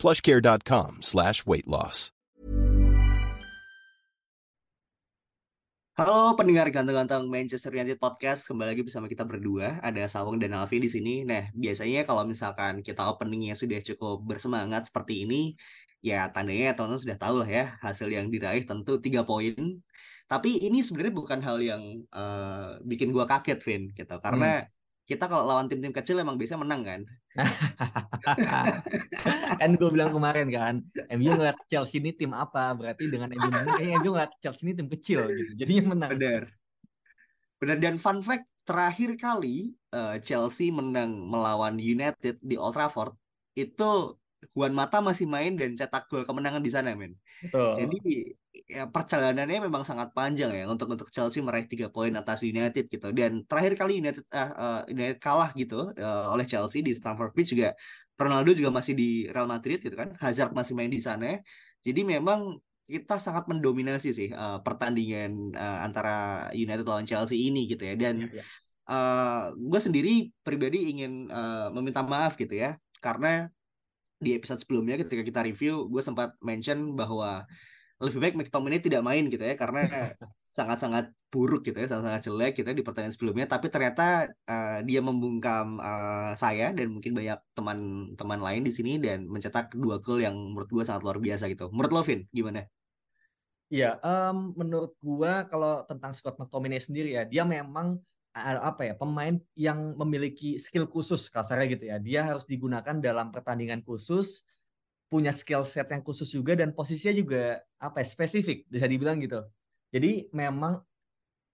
plushcare.com slash weight loss. Halo pendengar ganteng-ganteng Manchester United Podcast, kembali lagi bersama kita berdua, ada Sawang dan Alfi di sini. Nah, biasanya kalau misalkan kita openingnya sudah cukup bersemangat seperti ini, ya tandanya teman-teman sudah tahu lah ya, hasil yang diraih tentu tiga poin. Tapi ini sebenarnya bukan hal yang uh, bikin gua kaget, Vin, gitu. Karena hmm kita kalau lawan tim-tim kecil emang biasa menang kan. kan gue bilang kemarin kan, MU ngeliat Chelsea ini tim apa? Berarti dengan MU menang, kayaknya MU ngeliat Chelsea ini tim kecil gitu. Jadinya menang. Benar. Benar dan fun fact terakhir kali uh, Chelsea menang melawan United di Old Trafford itu Juan Mata masih main dan cetak gol kemenangan di sana, men. Oh. Jadi ya perjalanannya memang sangat panjang ya untuk untuk Chelsea meraih tiga poin atas United gitu. Dan terakhir kali United uh, uh, United kalah gitu uh, oleh Chelsea di Stamford Bridge juga Ronaldo juga masih di Real Madrid gitu kan. Hazard masih main di sana. Jadi memang kita sangat mendominasi sih uh, pertandingan uh, antara United lawan Chelsea ini gitu ya. Dan ya, ya. uh, gue sendiri pribadi ingin uh, meminta maaf gitu ya karena di episode sebelumnya ketika kita review gue sempat mention bahwa lebih baik McTominay tidak main gitu ya karena sangat-sangat buruk gitu ya sangat-sangat jelek gitu ya di pertandingan sebelumnya. Tapi ternyata uh, dia membungkam uh, saya dan mungkin banyak teman-teman lain di sini dan mencetak dua gol yang menurut gue sangat luar biasa gitu. Menurut Lovin gimana? Ya, um, menurut gue kalau tentang Scott McTominay sendiri ya, dia memang apa ya pemain yang memiliki skill khusus kasarnya gitu ya. Dia harus digunakan dalam pertandingan khusus punya skill set yang khusus juga dan posisinya juga apa ya, spesifik bisa dibilang gitu. Jadi memang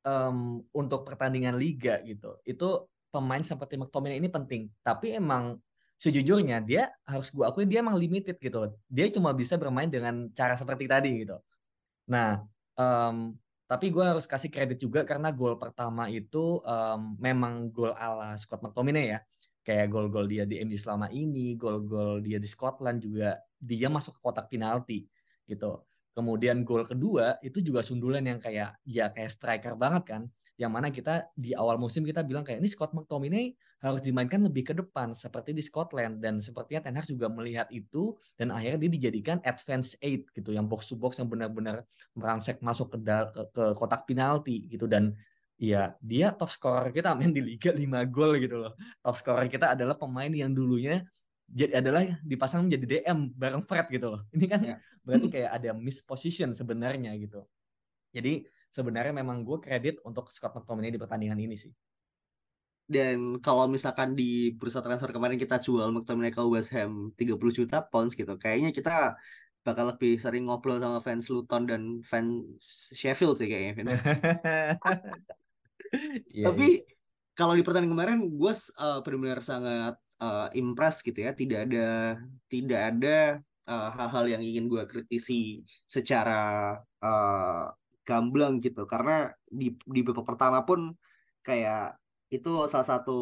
um, untuk pertandingan liga gitu itu pemain seperti McTominay ini penting. Tapi emang sejujurnya dia harus gue akui dia emang limited gitu dia cuma bisa bermain dengan cara seperti tadi gitu. Nah um, tapi gue harus kasih kredit juga karena gol pertama itu um, memang gol ala Scott McTominay ya. Kayak gol-gol dia di MU selama ini, gol-gol dia di Scotland juga dia masuk ke kotak penalti gitu. Kemudian gol kedua itu juga sundulan yang kayak ya kayak striker banget kan yang mana kita di awal musim kita bilang kayak ini Scott McTominay harus dimainkan lebih ke depan seperti di Scotland dan sepertinya Ten Hag juga melihat itu dan akhirnya dia dijadikan advance eight gitu yang box to box yang benar-benar merangsek masuk ke, ke, ke kotak penalti gitu dan ya dia top scorer kita main di liga 5 gol gitu loh. Top scorer kita adalah pemain yang dulunya jadi adalah dipasang menjadi DM bareng Fred gitu loh. Ini kan ya. berarti kayak ada misposition sebenarnya gitu. Jadi sebenarnya memang gue kredit untuk Scott McTominay di pertandingan ini sih. Dan kalau misalkan di bursa transfer kemarin kita jual McTominay ke West Ham 30 juta pounds gitu, kayaknya kita bakal lebih sering ngobrol sama fans Luton dan fans Sheffield sih kayaknya. yeah, Tapi yeah. kalau di pertandingan kemarin gue uh, benar-benar sangat uh, impress gitu ya, tidak ada tidak ada uh, hal-hal yang ingin gue kritisi secara uh, gamblang gitu. Karena di di babak pertama pun kayak itu salah satu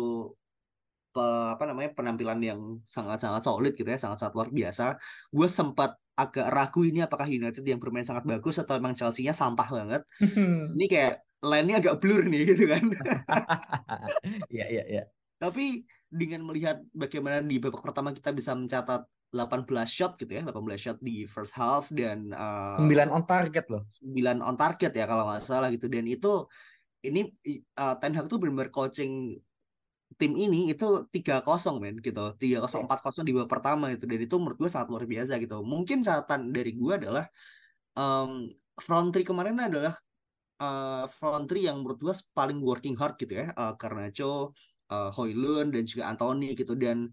pe, apa namanya penampilan yang sangat-sangat solid gitu ya sangat-sangat luar biasa. Gue sempat agak ragu ini apakah United yang bermain sangat bagus atau emang Chelsea-nya sampah banget. Ini kayak line-nya agak blur nih gitu kan. Iya iya iya. Tapi dengan melihat bagaimana di babak pertama kita bisa mencatat 18 shot gitu ya, 18 shot di first half dan uh, eh, 9 on target loh. 9 on target ya kalau nggak salah gitu dan itu ini uh, Ten Hag tuh benar-benar coaching tim ini itu 3-0 men gitu. 3-0 4-0 di babak pertama itu dan itu menurut gue sangat luar biasa gitu. Mungkin catatan dari gue adalah um, front three kemarin adalah uh, front three yang menurut gue paling working hard gitu ya. Uh, karena Cho, uh, Hoylund dan juga Anthony gitu dan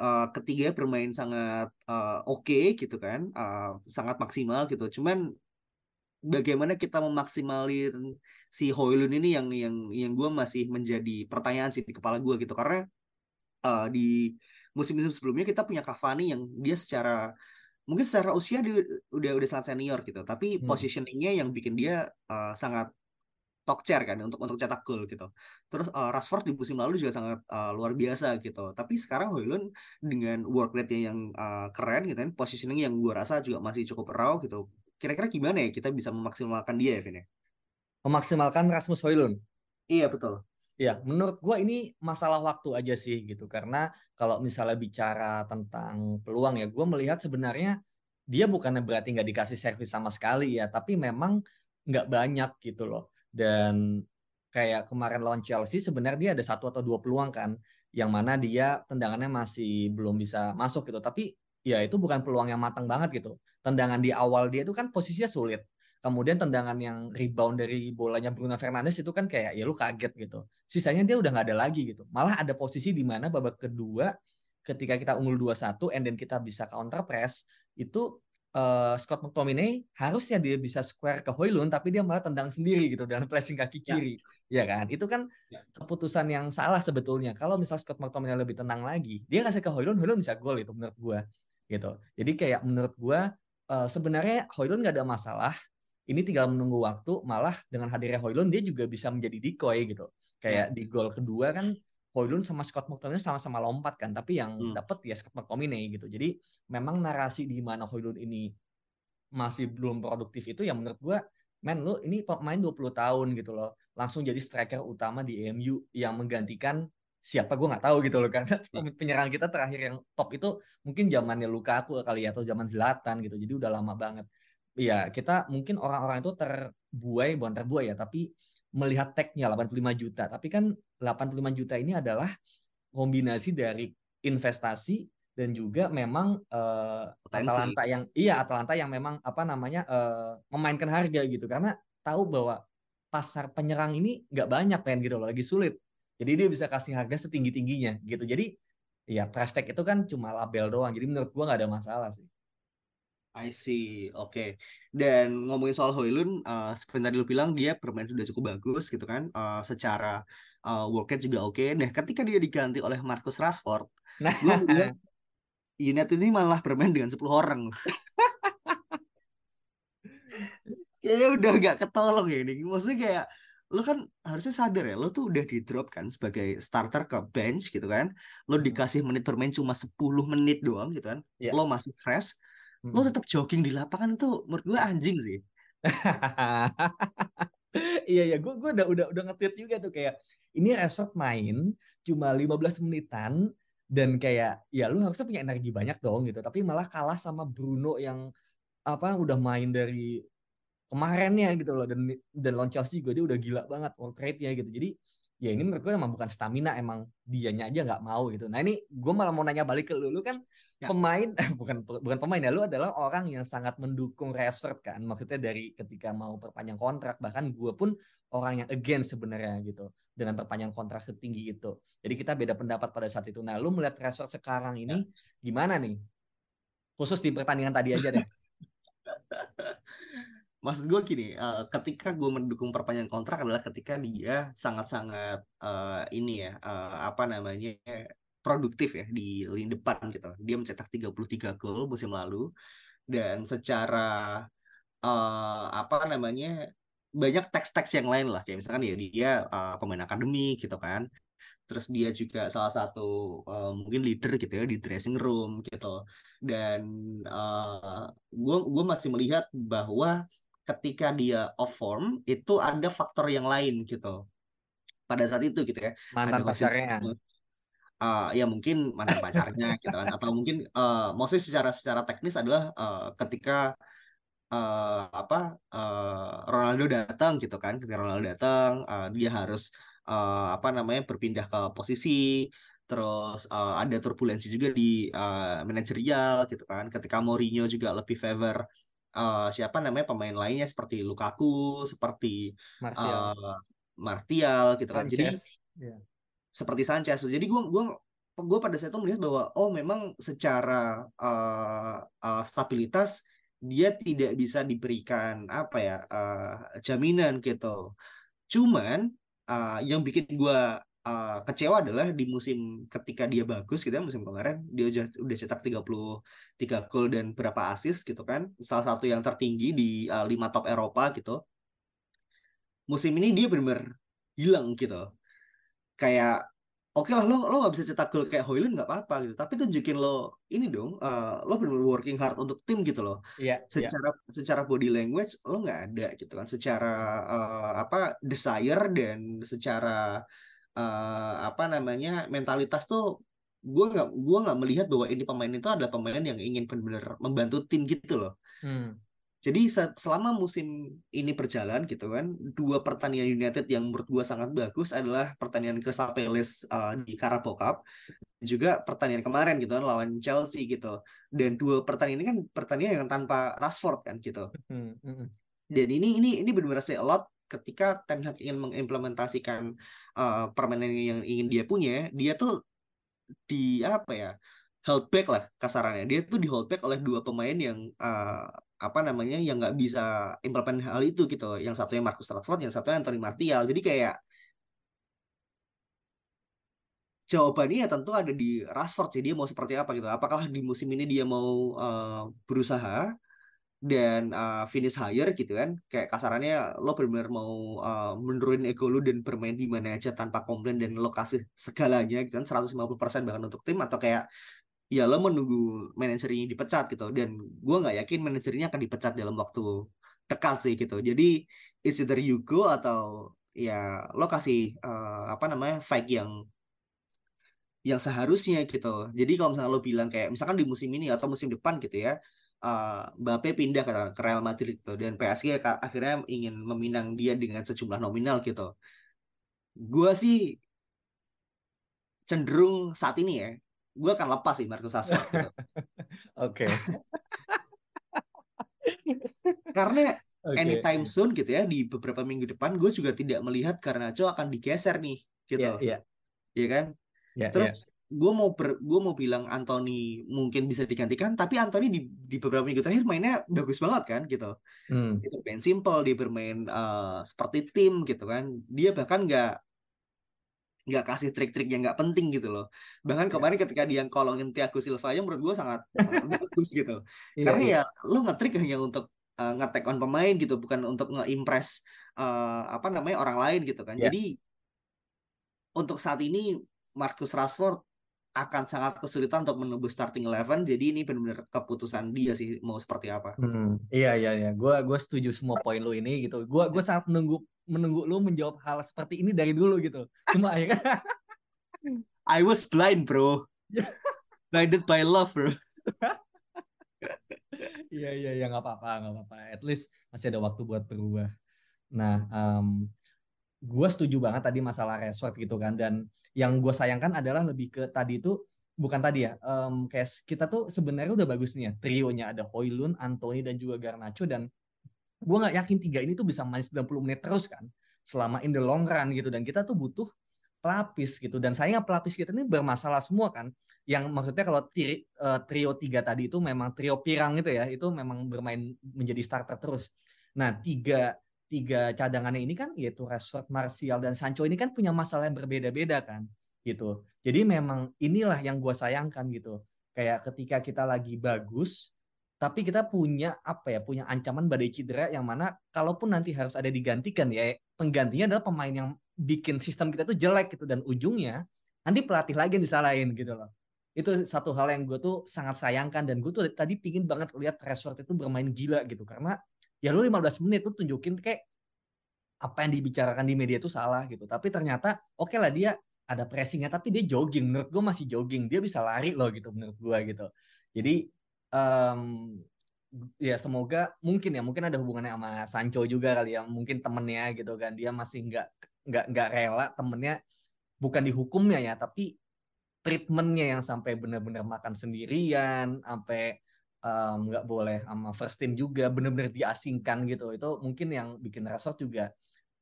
uh, ketiga bermain sangat uh, oke okay, gitu kan, uh, sangat maksimal gitu. Cuman bagaimana kita memaksimalin si Hoylun ini yang yang yang gue masih menjadi pertanyaan sih di kepala gue gitu karena uh, di musim-musim sebelumnya kita punya Cavani yang dia secara mungkin secara usia dia udah udah sangat senior gitu tapi Hmm. positioningnya yang bikin dia uh, sangat top chair kan untuk untuk cetak gol gitu terus uh, Rashford di musim lalu juga sangat uh, luar biasa gitu tapi sekarang Højlund dengan work rate-nya yang uh, keren gitu kan positioning yang gua rasa juga masih cukup raw gitu kira-kira gimana ya kita bisa memaksimalkan dia ya Vin ya? Memaksimalkan Rasmus Højlund. iya betul Ya, menurut gua ini masalah waktu aja sih gitu. Karena kalau misalnya bicara tentang peluang ya, gua melihat sebenarnya dia bukannya berarti nggak dikasih servis sama sekali ya, tapi memang nggak banyak gitu loh. Dan kayak kemarin lawan Chelsea sebenarnya dia ada satu atau dua peluang kan, yang mana dia tendangannya masih belum bisa masuk gitu. Tapi ya itu bukan peluang yang matang banget gitu. Tendangan di awal dia itu kan posisinya sulit. Kemudian tendangan yang rebound dari bolanya Bruno Fernandes itu kan kayak ya lu kaget gitu. Sisanya dia udah nggak ada lagi gitu. Malah ada posisi di mana babak kedua ketika kita unggul 2-1 and then kita bisa counter press itu uh, Scott McTominay harusnya dia bisa square ke Hoylund tapi dia malah tendang sendiri gitu dengan pressing kaki kiri. Ya, ya kan? Itu kan ya. keputusan yang salah sebetulnya. Kalau misal Scott McTominay lebih tenang lagi, dia kasih ke Hoylund, Hoylund bisa gol itu menurut gua gitu. Jadi kayak menurut gua uh, sebenarnya Hoylund nggak ada masalah ini tinggal menunggu waktu malah dengan hadirnya Hoylund dia juga bisa menjadi decoy gitu. Kayak ya. di gol kedua kan Hoylund sama Scott McTominay sama-sama lompat kan tapi yang hmm. dapat ya Scott McTominay gitu. Jadi memang narasi di mana Hoylund ini masih belum produktif itu ya menurut gua men lu ini pemain 20 tahun gitu loh langsung jadi striker utama di MU yang menggantikan siapa gue nggak tahu gitu loh karena penyerang kita terakhir yang top itu mungkin zamannya Lukaku kali ya atau zaman Zlatan gitu jadi udah lama banget ya kita mungkin orang-orang itu terbuai bukan terbuai ya tapi melihat tagnya 85 juta. Tapi kan 85 juta ini adalah kombinasi dari investasi dan juga memang uh, Atalanta yang iya Atalanta yang memang apa namanya uh, memainkan harga gitu. Karena tahu bahwa pasar penyerang ini nggak banyak pengen gitu loh lagi sulit. Jadi dia bisa kasih harga setinggi tingginya gitu. Jadi ya price tag itu kan cuma label doang. Jadi menurut gua nggak ada masalah sih I see, oke. Okay. Dan ngomongin soal Hoylund, uh, seperti tadi lu bilang dia bermain sudah cukup bagus gitu kan, uh, secara uh, work rate juga oke. Okay. Nah, ketika dia diganti oleh Marcus Rashford, nah. gue melihat United ini malah bermain dengan 10 orang. Kayaknya udah gak ketolong ya ini. Maksudnya kayak lo kan harusnya sadar ya, lo tuh udah di drop kan sebagai starter ke bench gitu kan. Lo hmm. dikasih menit bermain cuma 10 menit doang gitu kan. Yeah. Lo masih fresh hmm. lo tetap jogging di lapangan tuh menurut gue anjing sih. Iya iya gue gue udah udah udah ngetit juga tuh kayak ini resort main cuma 15 menitan dan kayak ya lu harusnya punya energi banyak dong gitu. Tapi malah kalah sama Bruno yang apa udah main dari kemarinnya gitu loh. Dan dan lawan Chelsea juga dia udah gila banget work rate-nya gitu. Jadi ya ini menurut gue emang bukan stamina emang dianya aja nggak mau gitu. Nah ini gue malah mau nanya balik ke lu. Lu kan ya. pemain eh, bukan bukan pemain ya lu adalah orang yang sangat mendukung Rashford kan. Maksudnya dari ketika mau perpanjang kontrak bahkan gue pun orang yang against sebenarnya gitu dengan perpanjang kontrak setinggi itu. Jadi kita beda pendapat pada saat itu. Nah lu melihat Rashford sekarang ini ya. gimana nih? Khusus di pertandingan tadi aja deh maksud gue gini uh, ketika gue mendukung perpanjangan kontrak adalah ketika dia sangat-sangat uh, ini ya uh, apa namanya produktif ya di lini depan gitu. Dia mencetak 33 gol musim lalu dan secara uh, apa namanya banyak teks-teks yang lain lah. Kayak misalkan ya dia uh, pemain akademi gitu kan. Terus dia juga salah satu uh, mungkin leader gitu ya di dressing room gitu. Dan gue uh, gue masih melihat bahwa ketika dia off form itu ada faktor yang lain gitu. Pada saat itu gitu ya mantan ada pacarnya. uh, ya mungkin mantan pacarnya gitu kan atau mungkin uh, maksudnya secara secara teknis adalah uh, ketika uh, apa uh, Ronaldo datang gitu kan ketika Ronaldo datang uh, dia harus uh, apa namanya berpindah ke posisi terus uh, ada turbulensi juga di uh, manajerial gitu kan ketika Mourinho juga lebih favor uh, siapa namanya pemain lainnya seperti Lukaku, seperti Martial, uh, Martial gitu kan. Jadi yeah. seperti Sanchez. Jadi gue gue gue pada saat itu melihat bahwa oh memang secara uh, uh, stabilitas dia tidak bisa diberikan apa ya uh, jaminan gitu. Cuman uh, yang bikin gue uh, kecewa adalah di musim ketika dia bagus gitu ya musim kemarin dia udah udah cetak 33 gol dan berapa assist gitu kan. Salah satu yang tertinggi di uh, lima top Eropa gitu. Musim ini dia benar-benar hilang gitu. Kayak oke okay lah lo lo nggak bisa cetak gol kayak Hoyland nggak apa-apa gitu. Tapi tunjukin lo ini dong uh, lo benar working hard untuk tim gitu loh. Iya secara yeah. secara body language lo nggak ada gitu kan. Secara uh, apa desire dan secara uh, apa namanya mentalitas tuh gue nggak gue nggak melihat bahwa ini pemain itu adalah pemain yang ingin benar-benar membantu tim gitu loh hmm. Jadi selama musim ini berjalan gitu kan, dua pertandingan United yang menurut gue sangat bagus adalah pertandingan Crystal Palace uh, di Carabao Cup, juga pertandingan kemarin gitu kan lawan Chelsea gitu. Dan dua pertandingan ini kan pertandingan yang tanpa Rashford kan gitu. Hmm, hmm, hmm. Dan ini ini ini benar-benar say a lot ketika Ten Hag ingin mengimplementasikan uh, permainan yang ingin dia punya, dia tuh di apa ya? hold back lah kasarannya. Dia tuh di hold back oleh dua pemain yang uh, apa namanya yang nggak bisa implement hal itu gitu yang satunya Marcus Rashford yang satunya Anthony Martial jadi kayak jawabannya ya tentu ada di Rashford jadi dia mau seperti apa gitu apakah di musim ini dia mau uh, berusaha dan uh, finish higher gitu kan kayak kasarannya lo benar-benar mau uh, menurunin ego lo dan bermain di mana aja tanpa komplain dan lo kasih segalanya gitu kan 150% bahkan untuk tim atau kayak ya lo menunggu manajer dipecat gitu. Dan gue nggak yakin manajernya akan dipecat dalam waktu dekat sih gitu. Jadi it's either you go atau ya lo kasih uh, apa namanya fight yang yang seharusnya gitu. Jadi kalau misalnya lo bilang kayak misalkan di musim ini atau musim depan gitu ya uh, Mbappe pindah ke, ke Real Madrid gitu dan PSG akhirnya ingin meminang dia dengan sejumlah nominal gitu gue sih cenderung saat ini ya gue akan lepas sih Marcus Rashford. Gitu. Oke. Karena okay. anytime soon gitu ya di beberapa minggu depan gue juga tidak melihat karena Garnacho akan digeser nih gitu. Iya yeah, yeah. yeah, kan? Yeah, Terus yeah. Gue mau ber, gue mau bilang Anthony mungkin bisa digantikan tapi Anthony di, di beberapa minggu terakhir mainnya bagus banget kan gitu. Hmm. Itu main simple dia bermain uh, seperti tim gitu kan. Dia bahkan nggak nggak kasih trik-trik yang nggak penting gitu loh. Bahkan yeah. kemarin ketika dia kolongin Thiago Silva yang menurut gue sangat, sangat bagus gitu. Yeah, Karena yeah. ya lo ngetrik hanya untuk uh, ngetek on pemain gitu, bukan untuk nge-impress uh, apa namanya orang lain gitu kan. Yeah. Jadi untuk saat ini Marcus Rashford akan sangat kesulitan untuk menembus starting eleven. Jadi ini benar-benar keputusan dia sih mau seperti apa. Hmm, iya iya iya. Gue gue setuju semua poin lo ini gitu. Gue gue sangat menunggu menunggu lu menjawab hal seperti ini dari dulu gitu. Cuma akhirnya I was blind, bro. Blinded by love, bro. Iya iya iya nggak apa-apa nggak apa-apa. At least masih ada waktu buat berubah. Nah, um, gue setuju banget tadi masalah resort gitu kan. Dan yang gue sayangkan adalah lebih ke tadi itu bukan tadi ya. Um, kayak kita tuh sebenarnya udah bagus nih ya. Trionya ada Hoylun, Anthony dan juga Garnacho dan gue nggak yakin tiga ini tuh bisa main 90 menit terus kan selama in the long run gitu dan kita tuh butuh pelapis gitu dan sayangnya pelapis kita ini bermasalah semua kan yang maksudnya kalau tri, uh, trio tiga tadi itu memang trio pirang itu ya itu memang bermain menjadi starter terus nah tiga tiga cadangannya ini kan yaitu Rashford, Martial dan Sancho ini kan punya masalah yang berbeda-beda kan gitu. Jadi memang inilah yang gue sayangkan gitu. Kayak ketika kita lagi bagus tapi kita punya apa ya punya ancaman badai cedera yang mana kalaupun nanti harus ada digantikan ya penggantinya adalah pemain yang bikin sistem kita tuh jelek gitu. Dan ujungnya nanti pelatih lagi yang disalahin gitu loh. Itu satu hal yang gue tuh sangat sayangkan dan gue tuh tadi pingin banget lihat Rashford itu bermain gila gitu. Karena ya lu 15 menit tuh tunjukin kayak apa yang dibicarakan di media itu salah gitu. Tapi ternyata oke okay lah dia ada pressingnya tapi dia jogging. Menurut gue masih jogging. Dia bisa lari loh gitu menurut gue gitu. Jadi um, ya semoga mungkin ya mungkin ada hubungannya sama Sancho juga kali ya mungkin temennya gitu kan. Dia masih nggak nggak nggak rela temennya bukan dihukumnya ya tapi treatmentnya yang sampai benar-benar makan sendirian sampai nggak um, boleh sama first team juga benar-benar diasingkan gitu. Itu mungkin yang bikin Rashford juga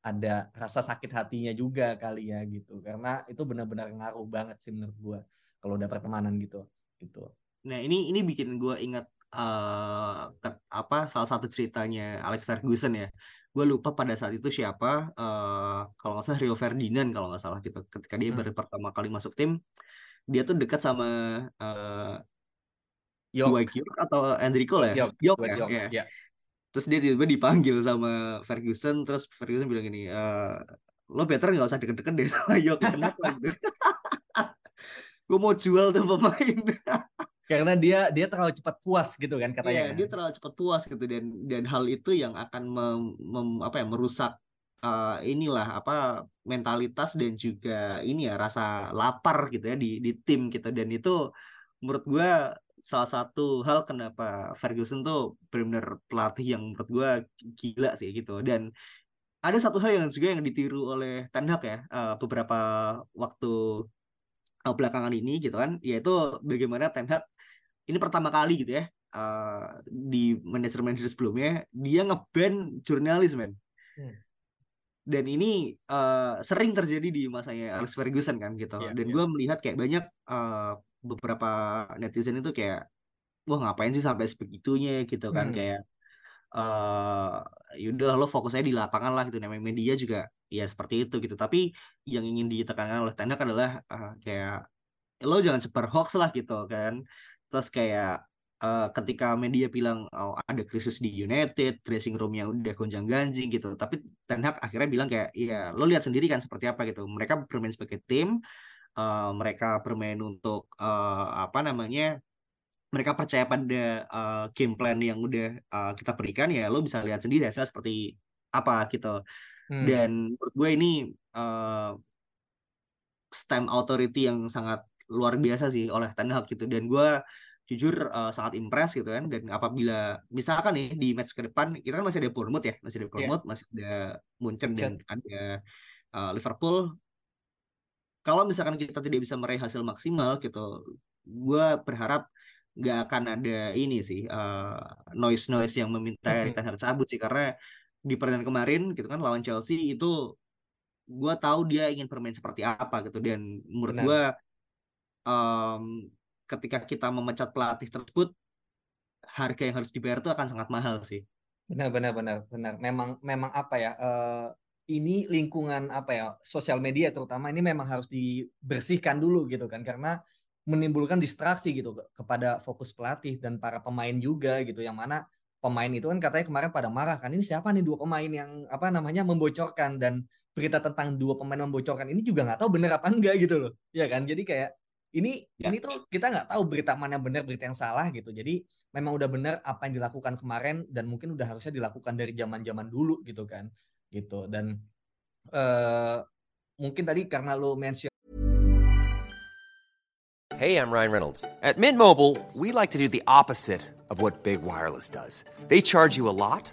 ada rasa sakit hatinya juga kali ya gitu. Karena itu benar-benar ngaruh banget sih menurut gue kalau udah pertemanan gitu gitu. Nah ini ini bikin gue ingat uh, ke, apa salah satu ceritanya Alex Ferguson ya. Gue lupa pada saat itu siapa uh, kalau nggak salah Rio Ferdinand kalau nggak salah gitu. Ketika dia hmm. baru pertama kali masuk tim dia tuh dekat sama uh, York. York atau Enrico ya York, York, York, York ya, ya. terus dia tiba-tiba dipanggil sama Ferguson terus Ferguson bilang gini uh, lo better nggak usah deket-deket deh sama York kenapa gue mau jual tuh pemain karena dia dia terlalu cepat puas gitu kan katanya. Iya, kan? dia terlalu cepat puas gitu dan dan hal itu yang akan mem, mem, apa ya merusak uh, inilah apa mentalitas dan juga ini ya rasa lapar gitu ya di di tim gitu dan itu menurut gue salah satu hal kenapa Ferguson tuh benar-benar pelatih yang menurut gue gila sih gitu dan ada satu hal yang juga yang ditiru oleh Ten Hag ya uh, beberapa waktu uh, belakangan ini gitu kan yaitu bagaimana Ten Hag ini pertama kali gitu ya uh, di manajer manajer sebelumnya dia ngeban jurnalis men hmm. Dan ini uh, sering terjadi di masanya Alex Ferguson kan gitu. Yeah, dan yeah. gue melihat kayak banyak uh, beberapa netizen itu kayak wah ngapain sih sampai sebegitunya gitu kan. Hmm. kayak uh, yaudah lo fokus aja di lapangan lah gitu. Namanya media juga ya seperti itu gitu. Tapi yang ingin ditekankan oleh Tenak adalah uh, kayak lo jangan sebar hoax lah gitu kan. Terus kayak uh, ketika media bilang oh, ada krisis di United, dressing roomnya udah gonjang ganjing gitu. Tapi Ten Hag akhirnya bilang kayak, ya lo lihat sendiri kan seperti apa gitu. Mereka bermain sebagai tim, uh, mereka bermain untuk uh, apa namanya, mereka percaya pada uh, game plan yang udah uh, kita berikan ya, lo bisa lihat sendiri hasilnya seperti apa gitu. Hmm. Dan menurut gue ini uh, stamp authority yang sangat luar biasa sih oleh Ten Hag gitu dan gue jujur uh, sangat impress gitu kan. Dan apabila misalkan nih di match ke depan kita kan masih ada Bournemouth ya masih ada iya. Bournemouth yeah. masih ada Munchen dan ada uh, Liverpool. Kalau misalkan kita tidak bisa meraih hasil maksimal gitu gue berharap nggak akan ada ini sih uh, eh, noise noise yang meminta Erik Ten Hag cabut sih. Karena di pertandingan kemarin gitu kan lawan Chelsea itu gue tahu dia ingin bermain seperti apa gitu. Dan menurut gue um, ketika kita memecat pelatih tersebut harga yang harus dibayar itu akan sangat mahal sih. Benar benar benar benar. Memang memang apa ya? Uh, ini lingkungan apa ya? Sosial media terutama ini memang harus dibersihkan dulu gitu kan karena menimbulkan distraksi gitu kepada fokus pelatih dan para pemain juga gitu yang mana pemain itu kan katanya kemarin pada marah kan ini siapa nih dua pemain yang apa namanya membocorkan dan berita tentang dua pemain membocorkan ini juga nggak tahu bener apa enggak gitu loh ya kan jadi kayak ini ya. ini tuh kita nggak tahu berita mana yang benar berita yang salah gitu jadi memang udah benar apa yang dilakukan kemarin dan mungkin udah harusnya dilakukan dari zaman zaman dulu gitu kan gitu dan uh, mungkin tadi karena lo mention Hey, I'm Ryan Reynolds. At Mint Mobile, we like to do the opposite of what Big Wireless does. They charge you a lot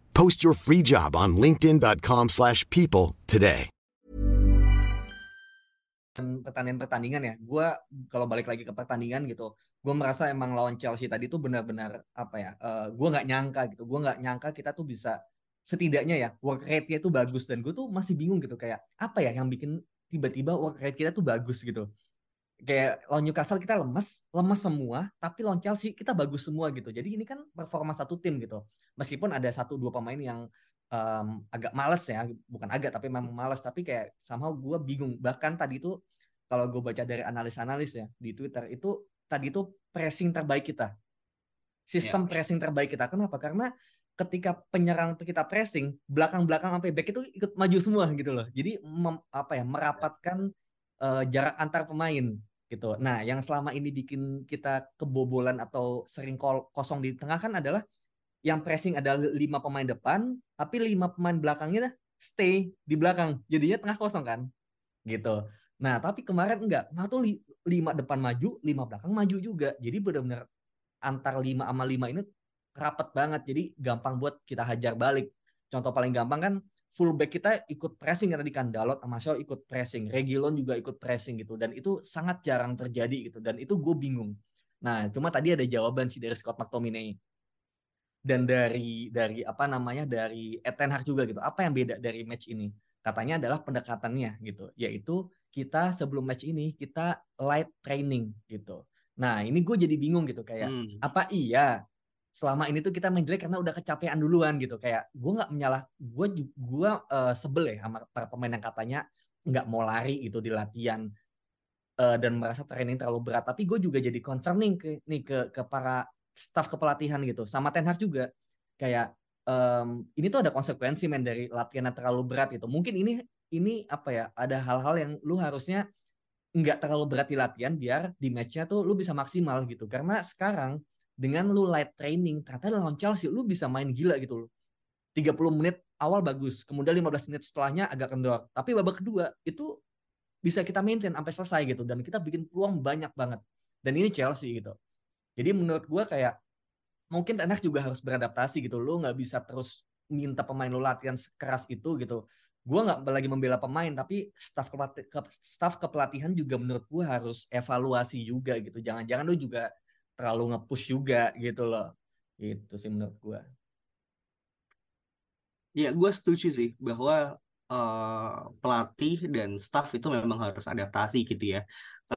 Post your free job on linkedin.com/people today. Pertandingan-pertandingan ya, gue kalau balik lagi ke pertandingan gitu, gue merasa emang lawan Chelsea tadi tuh benar-benar apa ya, uh, eh, gue nggak nyangka gitu, gue nggak nyangka kita tuh bisa setidaknya ya work rate-nya tuh bagus dan gue tuh masih bingung gitu kayak apa ya yang bikin tiba-tiba work rate kita tuh bagus gitu kayak lawan Newcastle kita lemes, lemes semua, tapi lawan Chelsea kita bagus semua gitu. Jadi ini kan performa satu tim gitu. Meskipun ada satu dua pemain yang um, agak males ya, bukan agak tapi memang males, tapi kayak sama gue bingung. Bahkan tadi itu kalau gue baca dari analis-analis ya di Twitter itu tadi itu pressing terbaik kita. Sistem yeah. pressing terbaik kita. Kenapa? Karena ketika penyerang kita pressing, belakang-belakang sampai back itu ikut maju semua gitu loh. Jadi mem, apa ya merapatkan uh, jarak antar pemain gitu. Nah, yang selama ini bikin kita kebobolan atau sering kosong di tengah kan adalah yang pressing ada lima pemain depan, tapi lima pemain belakangnya stay di belakang, jadinya tengah kosong kan, gitu. Nah, tapi kemarin enggak, kemarin tuh lima depan maju, lima belakang maju juga, jadi benar-benar antar lima sama lima ini rapat banget, jadi gampang buat kita hajar balik. Contoh paling gampang kan fullback kita ikut pressing karena di Kandalot sama Shaw ikut pressing, Regilon juga ikut pressing gitu dan itu sangat jarang terjadi gitu dan itu gue bingung. Nah, cuma tadi ada jawaban sih dari Scott McTominay dan dari dari apa namanya dari Eten Hag juga gitu. Apa yang beda dari match ini? Katanya adalah pendekatannya gitu, yaitu kita sebelum match ini kita light training gitu. Nah, ini gue jadi bingung gitu kayak hmm. apa iya selama ini tuh kita main jelek karena udah kecapean duluan gitu. Kayak gue nggak menyalah gue gue uh, sebel ya sama para pemain yang katanya nggak mau lari gitu di latihan uh, dan merasa training terlalu berat. Tapi gue juga jadi concerning ke nih ke ke para staff kepelatihan gitu. Sama Ten Hag juga. Kayak um, ini tuh ada konsekuensi men dari latihan yang terlalu berat gitu. Mungkin ini ini apa ya ada hal-hal yang lu harusnya nggak terlalu berat di latihan biar di matchnya tuh lu bisa maksimal gitu. Karena sekarang dengan lu light training ternyata lawan Chelsea lu bisa main gila gitu loh. 30 menit awal bagus kemudian 15 menit setelahnya agak kendor. Tapi babak kedua itu bisa kita maintain sampai selesai gitu dan kita bikin peluang banyak banget. Dan ini Chelsea gitu. Jadi menurut gue kayak mungkin enak juga harus beradaptasi gitu. Lu nggak bisa terus minta pemain lu latihan keras itu gitu. Gue nggak lagi membela pemain tapi staff kepelati staff kepelatihan juga menurut gue harus evaluasi juga gitu. Jangan-jangan lu juga terlalu nge-push juga gitu loh. Itu sih menurut gue. Ya, gue setuju sih bahwa uh, pelatih dan staff itu memang harus adaptasi gitu ya.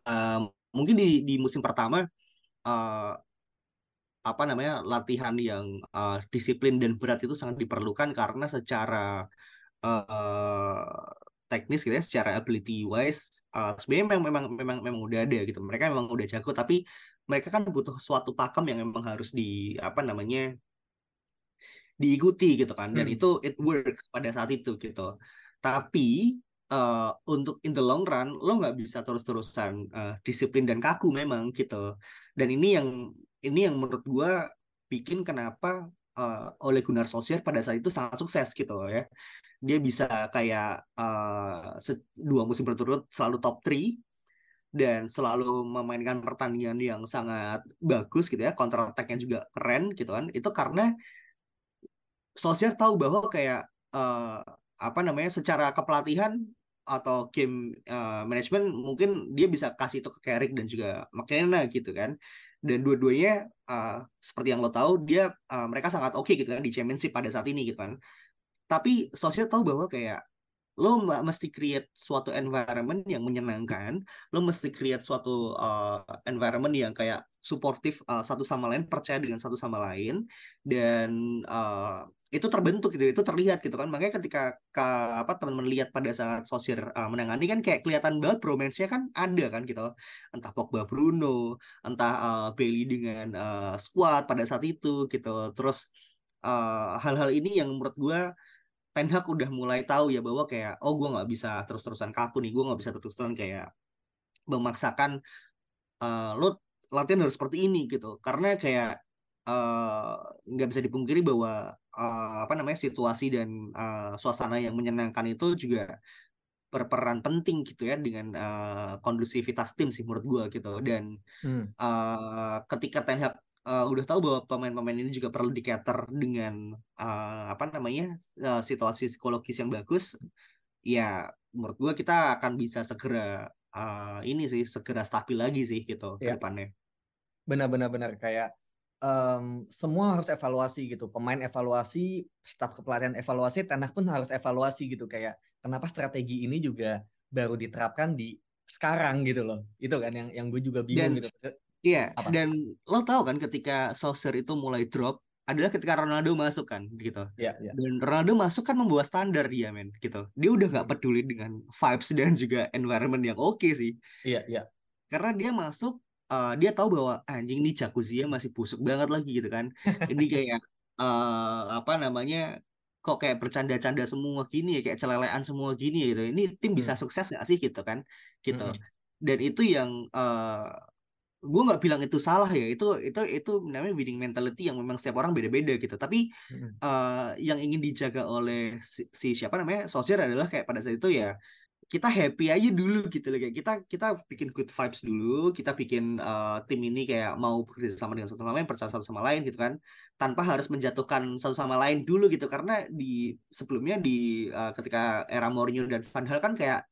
Uh, mungkin di di musim pertama uh, apa namanya latihan yang uh, disiplin dan berat itu sangat diperlukan karena secara uh, teknis gitu ya secara ability wise uh, sebenarnya memang memang memang memang udah ada gitu mereka memang udah jago tapi mereka kan butuh suatu pakem yang memang harus di apa namanya diikuti gitu kan. Dan hmm. itu it works pada saat itu gitu. Tapi uh, untuk in the long run lo nggak bisa terus-terusan uh, disiplin dan kaku memang gitu. Dan ini yang ini yang menurut gue bikin kenapa uh, oleh Gunnar Solskjaer pada saat itu sangat sukses gitu ya. Dia bisa kayak uh, dua musim berturut selalu top 3 dan selalu memainkan pertandingan yang sangat bagus gitu ya counter attack-nya juga keren gitu kan. Itu karena Solskjaer tahu bahwa kayak uh, apa namanya secara kepelatihan atau game uh, management mungkin dia bisa kasih itu ke Carrick dan juga McKenna gitu kan. Dan dua-duanya uh, seperti yang lo tahu dia uh, mereka sangat oke okay gitu kan di championship pada saat ini gitu kan. Tapi Solskjaer tahu bahwa kayak lo mesti create suatu environment yang menyenangkan lo mesti create suatu uh, environment yang kayak suportif uh, satu sama lain percaya dengan satu sama lain dan uh, itu terbentuk gitu itu terlihat gitu kan. Makanya ketika ke, apa teman-teman lihat pada saat sosial uh, menangani kan kayak kelihatan banget bromance-nya kan ada kan gitu entah Pogba Bruno entah uh, Bailey dengan uh, squad pada saat itu gitu. Terus hal-hal uh, ini yang menurut gue Ten Hag udah mulai tahu ya bahwa kayak oh gue nggak bisa terus-terusan kaku nih gue nggak bisa terus-terusan kayak memaksakan uh, lo latihan harus seperti ini gitu karena kayak eh, nggak uh, bisa dipungkiri bahwa uh, apa namanya situasi dan uh, suasana yang menyenangkan itu juga berperan penting gitu ya dengan uh, kondusivitas tim sih menurut gue gitu dan hmm. uh, ketika Ten Hag uh, udah tahu bahwa pemain-pemain ini juga perlu dikater dengan uh, apa namanya uh, situasi psikologis yang bagus. Ya menurut gue kita akan bisa segera uh, ini sih segera stabil lagi sih gitu ya. ke depannya. Benar-benar benar kayak um, semua harus evaluasi gitu. Pemain evaluasi staf kepelatihan evaluasi tanah pun harus evaluasi gitu. Kayak kenapa strategi ini juga baru diterapkan di sekarang gitu loh. Itu kan yang yang gue juga bingung Dan, gitu Iya, Apa? dan lo tahu kan ketika Solskjaer itu mulai drop adalah ketika Ronaldo masuk kan gitu. Iya, iya. Dan Ronaldo masuk kan membawa standar dia men gitu. Dia udah gak peduli dengan vibes dan juga environment yang oke okay sih. Iya, iya. Karena dia masuk uh, dia tahu bahwa anjing ini jacuzzi masih busuk banget lagi gitu kan. ini kayak uh, apa namanya kok kayak bercanda-canda semua gini ya kayak celelean semua gini ya gitu ini tim bisa Hmm. sukses nggak sih gitu kan gitu Mm-mm. dan itu yang eh gue nggak bilang itu salah ya itu itu itu namanya winning mentality yang memang setiap orang beda-beda gitu. Tapi Mm-mm. eh yang ingin dijaga oleh si, si siapa namanya Solskjaer adalah kayak pada saat itu ya kita happy aja dulu gitu loh. Kayak kita kita bikin good vibes dulu kita bikin eh, tim ini kayak mau bekerja sama dengan satu sama lain percaya satu sama lain gitu kan tanpa harus menjatuhkan satu sama lain dulu gitu. Karena di sebelumnya di eh, ketika era Mourinho dan Van Gaal kan kayak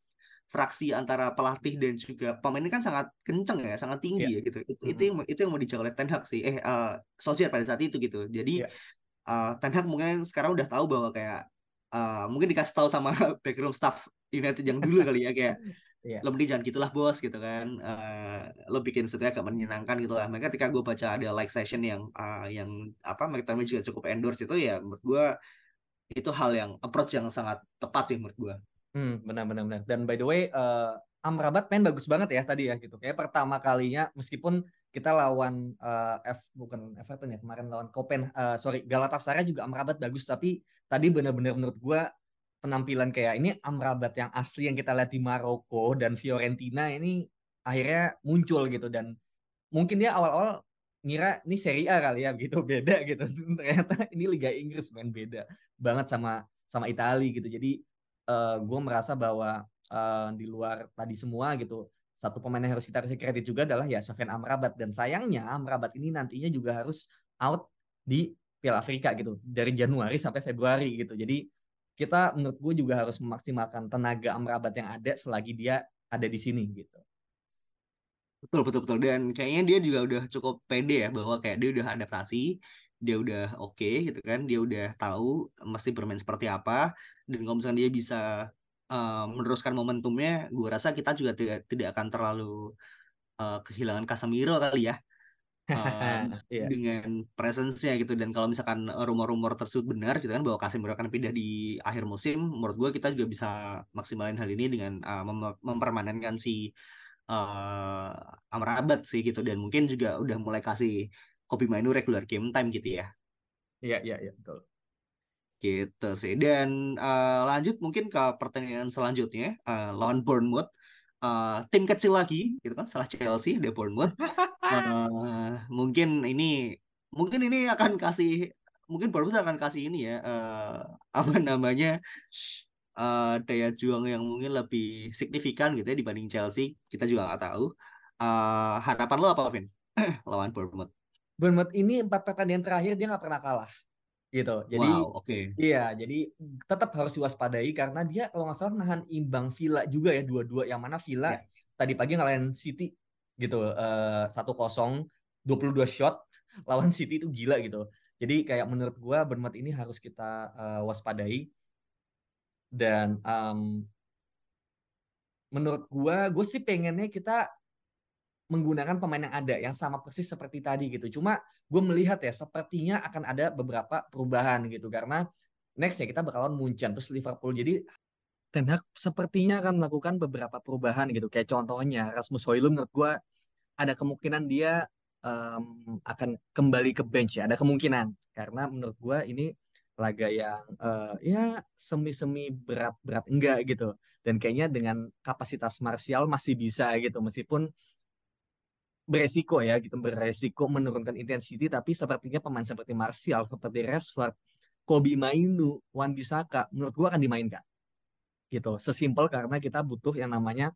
fraksi antara pelatih dan juga pemain ini kan sangat kenceng ya sangat tinggi Iya. ya gitu itu, itu Mhm. yang itu yang mau dijaga oleh Ten Hag sih eh eh, Solskjaer pada saat itu gitu jadi Iya. eh, Ten Hag mungkin sekarang udah tahu bahwa kayak eh, mungkin dikasih tahu sama backroom staff United yang dulu kali ya kayak Iya. lo mending jangan gitulah bos gitu kan Eh, lo bikin sesuatu agak menyenangkan gitu lah makanya ketika gue baca ada like session yang eh, yang apa McTominay juga cukup endorse itu ya menurut gue itu hal yang approach yang sangat tepat sih menurut gue Hmm, benar benar benar. Dan by the way, eh, Amrabat main bagus banget ya tadi ya gitu. Kayak pertama kalinya meskipun kita lawan eh, F bukan Everton ya kemarin lawan Kopen eh, sorry Galatasaray juga Amrabat bagus. Tapi tadi benar-benar menurut gua penampilan kayak ini Amrabat yang asli yang kita lihat di Maroko dan Fiorentina ini akhirnya muncul gitu. Dan mungkin dia awal-awal ngira ini Serie A kali ya gitu. Beda gitu. Ternyata ini Liga Inggris main beda banget sama sama Italia gitu. Jadi gue merasa bahwa eh, di luar tadi semua gitu satu pemain yang harus kita kasih kredit juga adalah ya Sofyan Amrabat. Dan sayangnya Amrabat ini nantinya juga harus out di Piala Afrika gitu dari Januari sampai Februari gitu. Jadi kita menurut gue juga harus memaksimalkan tenaga Amrabat yang ada selagi dia ada di sini gitu. Betul, betul, betul. Dan kayaknya dia juga udah cukup pede ya bahwa kayak dia udah adaptasi, dia udah oke gitu kan, dia udah tahu mesti bermain seperti apa. Dan kalau misalnya dia bisa uh, meneruskan momentumnya, gue rasa kita juga tidak tidak akan terlalu uh, kehilangan Casemiro kali ya. Uh, Iya. dengan presence-nya gitu dan kalau misalkan rumor-rumor tersebut benar gitu kan bahwa Casemiro akan pindah di akhir musim menurut gue kita juga bisa maksimalin hal ini dengan uh, mem- mempermanenkan si uh, Amrabat sih gitu dan mungkin juga udah mulai kasih Kopi Mainu regular game time gitu ya? Iya iya iya betul. Gitu sih. Dan uh, lanjut mungkin ke pertandingan selanjutnya uh, lawan Bournemouth. Uh, tim kecil lagi gitu kan setelah Chelsea ada Bournemouth. Uh, mungkin ini mungkin ini akan kasih mungkin Bournemouth akan kasih ini ya uh, apa namanya uh, daya juang yang mungkin lebih signifikan gitu ya dibanding Chelsea. Kita juga nggak tahu. Uh, harapan lo apa Vin? Lawan Bournemouth Bournemouth ini empat pertandingan terakhir dia nggak pernah kalah gitu jadi wow oke Iya, jadi tetap harus diwaspadai karena dia kalau nggak salah nahan imbang Villa juga ya dua-dua yang mana Villa Ya. tadi pagi ngalahin City gitu eh, satu kosong 22 shot lawan City itu gila gitu. Jadi kayak menurut gua Bournemouth ini harus kita eh, waspadai dan em, menurut gua gue sih pengennya kita menggunakan pemain yang ada yang sama persis seperti tadi gitu. Cuma gue melihat ya sepertinya akan ada beberapa perubahan gitu karena next ya kita bakalan Munchen terus Liverpool. Jadi Ten Hag sepertinya akan melakukan beberapa perubahan gitu. Kayak contohnya Rasmus Højlund menurut gue ada kemungkinan dia em, akan kembali ke bench ya. Ada kemungkinan karena menurut gue ini laga yang eh, ya semi-semi berat-berat enggak gitu. Dan kayaknya dengan kapasitas Martial masih bisa gitu meskipun beresiko ya gitu beresiko menurunkan intensity tapi sepertinya pemain seperti Martial seperti Rashford Kobe Mainu Wan Bisaka menurut gua akan dimainkan gitu sesimpel karena kita butuh yang namanya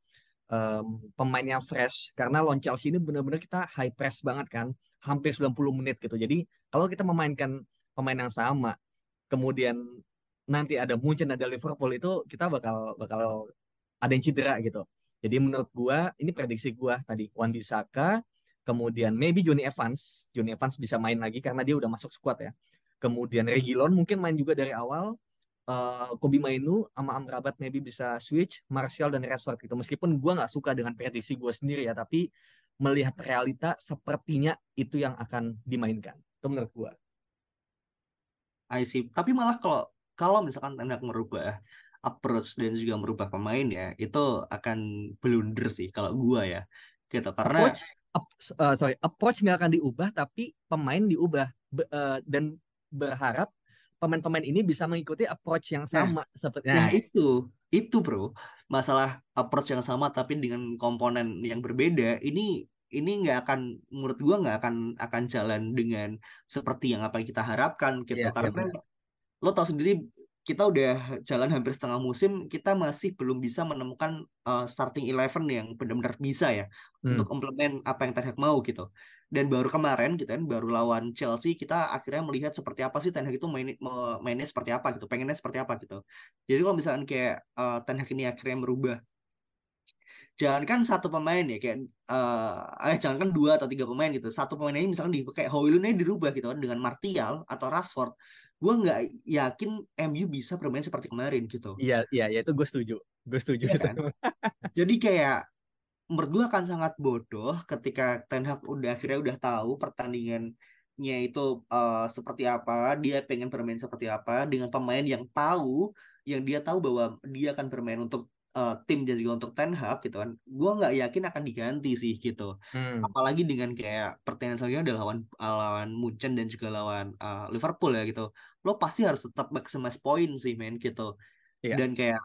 em, pemain yang fresh. Karena lawan Chelsea ini benar-benar kita high press banget kan hampir 90 menit gitu. Jadi kalau kita memainkan pemain yang sama kemudian nanti ada Munchen ada Liverpool itu kita bakal bakal ada yang cedera gitu jadi menurut gua ini prediksi gua tadi Wan Bisaka, kemudian maybe Johnny Evans, Johnny Evans bisa main lagi karena dia udah masuk squad ya. Kemudian Reguilon mungkin main juga dari awal. Eh Kobe Mainu sama Amrabat maybe bisa switch, Martial dan Rashford gitu. Meskipun gua nggak suka dengan prediksi gua sendiri ya, tapi melihat realita sepertinya itu yang akan dimainkan. Itu menurut gua. I see tapi malah kalau kalau misalkan hendak merubah approach dan juga merubah pemain ya itu akan blunder sih kalau gua ya gitu. Karena Approach, ap- eh, sorry, approach nggak akan diubah, tapi pemain diubah. Be- eh, dan berharap pemain-pemain ini bisa mengikuti approach yang sama nah, seperti nah itu itu bro masalah approach yang sama tapi dengan komponen yang berbeda ini ini nggak akan menurut gua nggak akan akan jalan dengan seperti yang apa yang kita harapkan gitu. Yeah, karena yeah, lo tau sendiri kita udah jalan hampir setengah musim kita masih belum bisa menemukan uh, starting eleven yang benar-benar bisa ya hmm. untuk implement apa yang Ten Hag mau gitu dan baru kemarin gitu kan baru lawan Chelsea kita akhirnya melihat seperti apa sih Ten Hag itu main, mainnya seperti apa gitu pengennya seperti apa gitu jadi kalau misalkan kayak uh, Ten Hag ini akhirnya merubah jangankan satu pemain ya kayak uh, eh jangankan dua atau tiga pemain gitu. Satu pemain ini misalkan di kayak Hoylund ini dirubah gitu kan dengan Martial atau Rashford. Gue nggak yakin MU bisa bermain seperti kemarin gitu. Iya iya ya, itu gue setuju. Gue setuju. Ya kan? jadi kayak menurut gue akan sangat bodoh ketika Ten Hag udah akhirnya udah tahu pertandingannya itu uh, seperti apa dia pengen bermain seperti apa dengan pemain yang tahu yang dia tahu bahwa dia akan bermain untuk uh, tim dan juga untuk Ten Hag gitu kan gue nggak yakin akan diganti sih gitu hmm. apalagi dengan kayak pertandingan selanjutnya adalah lawan lawan Munchen dan juga lawan uh, Liverpool ya gitu lo pasti harus tetap maximize point sih men gitu yeah. dan kayak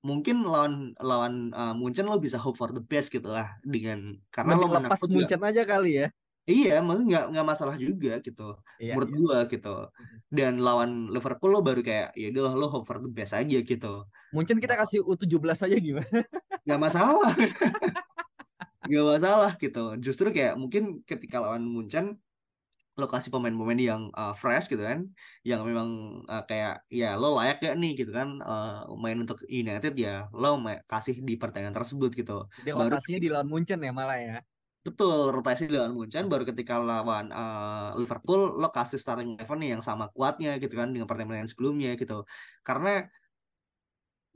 mungkin lawan lawan uh, Munchen lo bisa hope for the best gitu lah dengan karena Mending lo lepas Munchen aja kali ya Iya, maksudnya nggak nggak masalah juga gitu, iya, menurut iya. gua gitu. Dan lawan Liverpool lo baru kayak ya udah lo hope for the best aja gitu. Mungkin kita nah. kasih U17 aja gimana? Nggak masalah, nggak masalah gitu. Justru kayak mungkin ketika lawan Munchen lokasi pemain-pemain yang uh, fresh gitu kan, yang memang uh, kayak ya lo layak gak nih gitu kan uh, main untuk United ya lo kasih di pertandingan tersebut gitu. Dia lokasinya di lawan Munchen ya malah ya. Betul, rotasi lawan Munchen baru ketika lawan uh, Liverpool lo kasih starting eleven yang sama kuatnya gitu kan dengan pertandingan sebelumnya gitu. Karena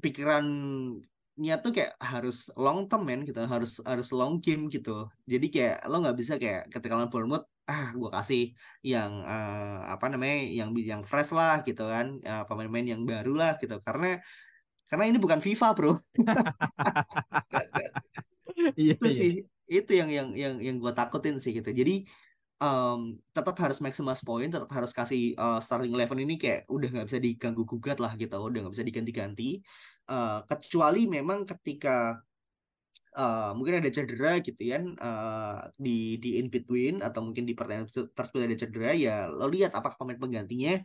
pikirannya tuh kayak harus long term men gitu, harus harus long game gitu. Jadi kayak lo nggak bisa kayak ketika lawan Bournemouth ah gue kasih yang uh, apa namanya yang yang fresh lah gitu kan uh, pemain-pemain yang baru lah gitu karena karena ini bukan FIFA bro iya, itu iya. sih itu yang yang yang yang gue takutin sih gitu. Jadi um, tetap harus maximize point tetap harus kasih uh, starting eleven ini kayak udah nggak bisa diganggu gugat lah gitu udah nggak bisa diganti-ganti. Uh, kecuali memang ketika uh, mungkin ada cedera gitu ya uh, di di in between atau mungkin di pertandingan tersebut ada cedera ya lo lihat apakah pemain penggantinya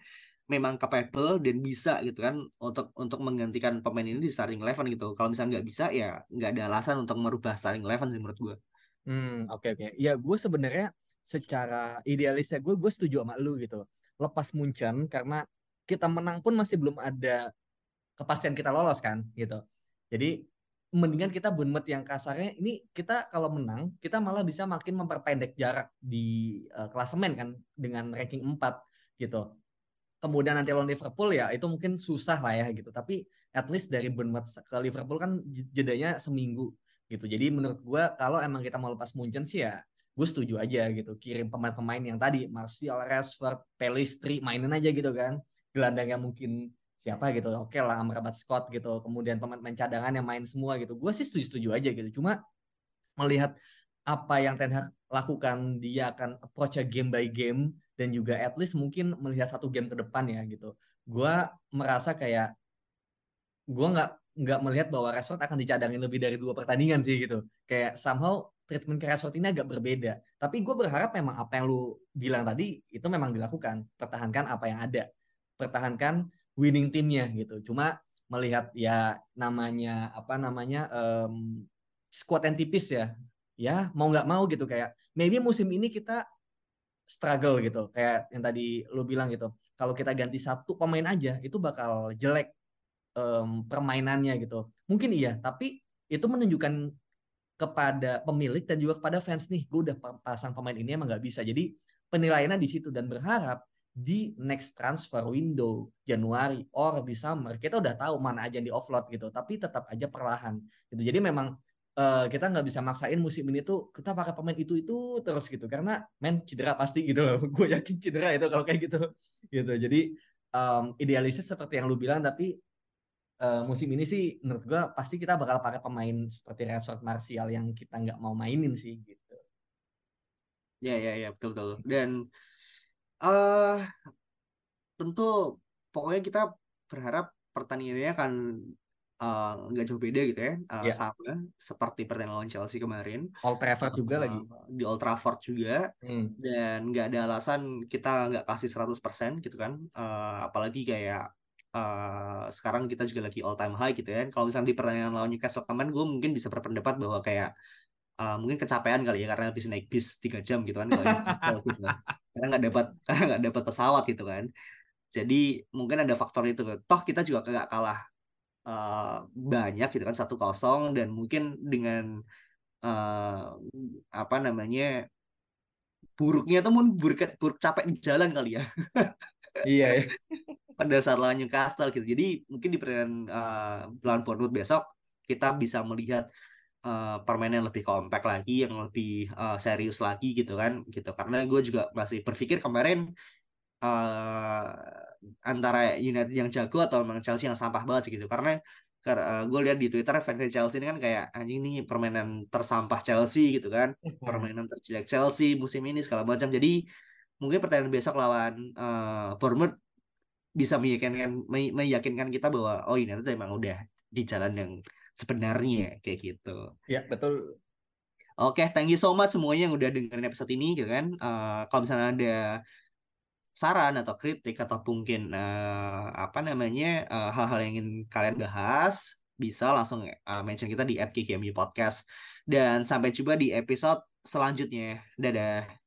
memang capable dan bisa gitu kan untuk untuk menggantikan pemain ini di starting eleven gitu. Kalau misalnya nggak bisa ya nggak ada alasan untuk merubah starting eleven sih menurut gue Hmm, oke okay, oke. Okay. Ya gue sebenarnya secara idealisnya gue gue setuju sama lu gitu. Lepas Munchen karena kita menang pun masih belum ada kepastian kita lolos kan gitu. Jadi mendingan kita bunmet yang kasarnya ini kita kalau menang kita malah bisa makin memperpendek jarak di uh, klasemen kan dengan ranking 4 gitu. Kemudian nanti lawan Liverpool ya itu mungkin susah lah ya gitu. Tapi at least dari Bournemouth ke Liverpool kan jedanya seminggu gitu. Jadi menurut gue kalau emang kita mau lepas Munchen sih ya gue setuju aja gitu. Kirim pemain-pemain yang tadi Martial, Rashford, Pelistri mainin aja gitu kan. Gelandangnya mungkin siapa gitu. Oke lah Amrabat Scott gitu. Kemudian pemain-pemain cadangan yang main semua gitu. Gue sih setuju-setuju aja gitu. Cuma melihat apa yang Ten Hag lakukan dia akan approach game by game dan juga at least mungkin melihat satu game ke depan ya gitu. Gue merasa kayak gue nggak nggak melihat bahwa Rashford akan dicadangin lebih dari dua pertandingan sih gitu. Kayak somehow treatment ke Rashford ini agak berbeda. Tapi gue berharap memang apa yang lu bilang tadi itu memang dilakukan. Pertahankan apa yang ada. Pertahankan winning timnya gitu. Cuma melihat ya namanya apa namanya um, squad yang tipis ya. Ya mau nggak mau gitu kayak maybe musim ini kita struggle gitu. Kayak yang tadi lu bilang gitu. Kalau kita ganti satu pemain aja itu bakal jelek um, permainannya gitu. Mungkin iya, tapi itu menunjukkan kepada pemilik dan juga kepada fans nih, gue udah pasang pemain ini emang nggak bisa. Jadi penilaiannya di situ dan berharap di next transfer window Januari or di summer kita udah tahu mana aja yang di offload gitu. Tapi tetap aja perlahan gitu. Jadi memang uh, kita nggak bisa maksain musim ini tuh kita pakai pemain itu itu terus gitu karena main cedera pasti gitu loh. gue yakin cedera itu kalau kayak gitu gitu. Jadi um, idealisnya seperti yang lu bilang tapi uh, musim ini sih menurut gue pasti kita bakal pakai pemain seperti Rashford Martial yang kita nggak mau mainin sih gitu. Ya ya ya betul betul dan uh, tentu pokoknya kita berharap pertandingannya akan eh, nggak jauh beda gitu ya, eh, Iya. sama seperti pertandingan lawan Chelsea kemarin. Old Trafford juga Eh, lagi. di Old Trafford juga Hmm. dan nggak ada alasan kita nggak kasih 100% gitu kan Eh, apalagi kayak eh, sekarang kita juga lagi all time high gitu ya. Kalau misalnya di pertandingan lawan Newcastle kemarin gue mungkin bisa berpendapat bahwa kayak eh, mungkin kecapean kali ya karena habis naik bis tiga jam gitu kan gitu kan. Karena nggak dapat karena nggak dapat pesawat gitu kan. Jadi mungkin ada faktor itu toh kita juga nggak kalah eh, banyak gitu kan satu kosong dan mungkin dengan eh, apa namanya buruknya tuh mungkin buruk buruk capek di jalan kali ya. Iya, ya. Pada saat lawan Newcastle gitu. Jadi mungkin di pertandingan uh, lawan Bournemouth besok kita bisa melihat uh, permainan yang lebih kompak lagi, yang lebih uh, serius lagi gitu kan, gitu. Karena gue juga masih berpikir kemarin uh, antara United yang jago atau memang Chelsea yang sampah banget sih gitu. Karena gue lihat di Twitter fans Chelsea ini kan kayak anjing ini permainan tersampah Chelsea gitu kan, permainan terjelek Chelsea musim ini segala macam. Jadi mungkin pertandingan besok lawan uh, Bournemouth bisa meyakinkan me- meyakinkan kita bahwa oh ini tuh emang udah di jalan yang sebenarnya kayak gitu. Ya, betul. Oke, thank you so much semuanya yang udah dengerin episode ini gitu kan. Eh, kalau misalnya ada saran atau kritik atau mungkin eh, apa namanya eh, hal-hal yang ingin kalian bahas bisa langsung eh, mention kita di @kkmu podcast dan sampai jumpa di episode selanjutnya. Dadah.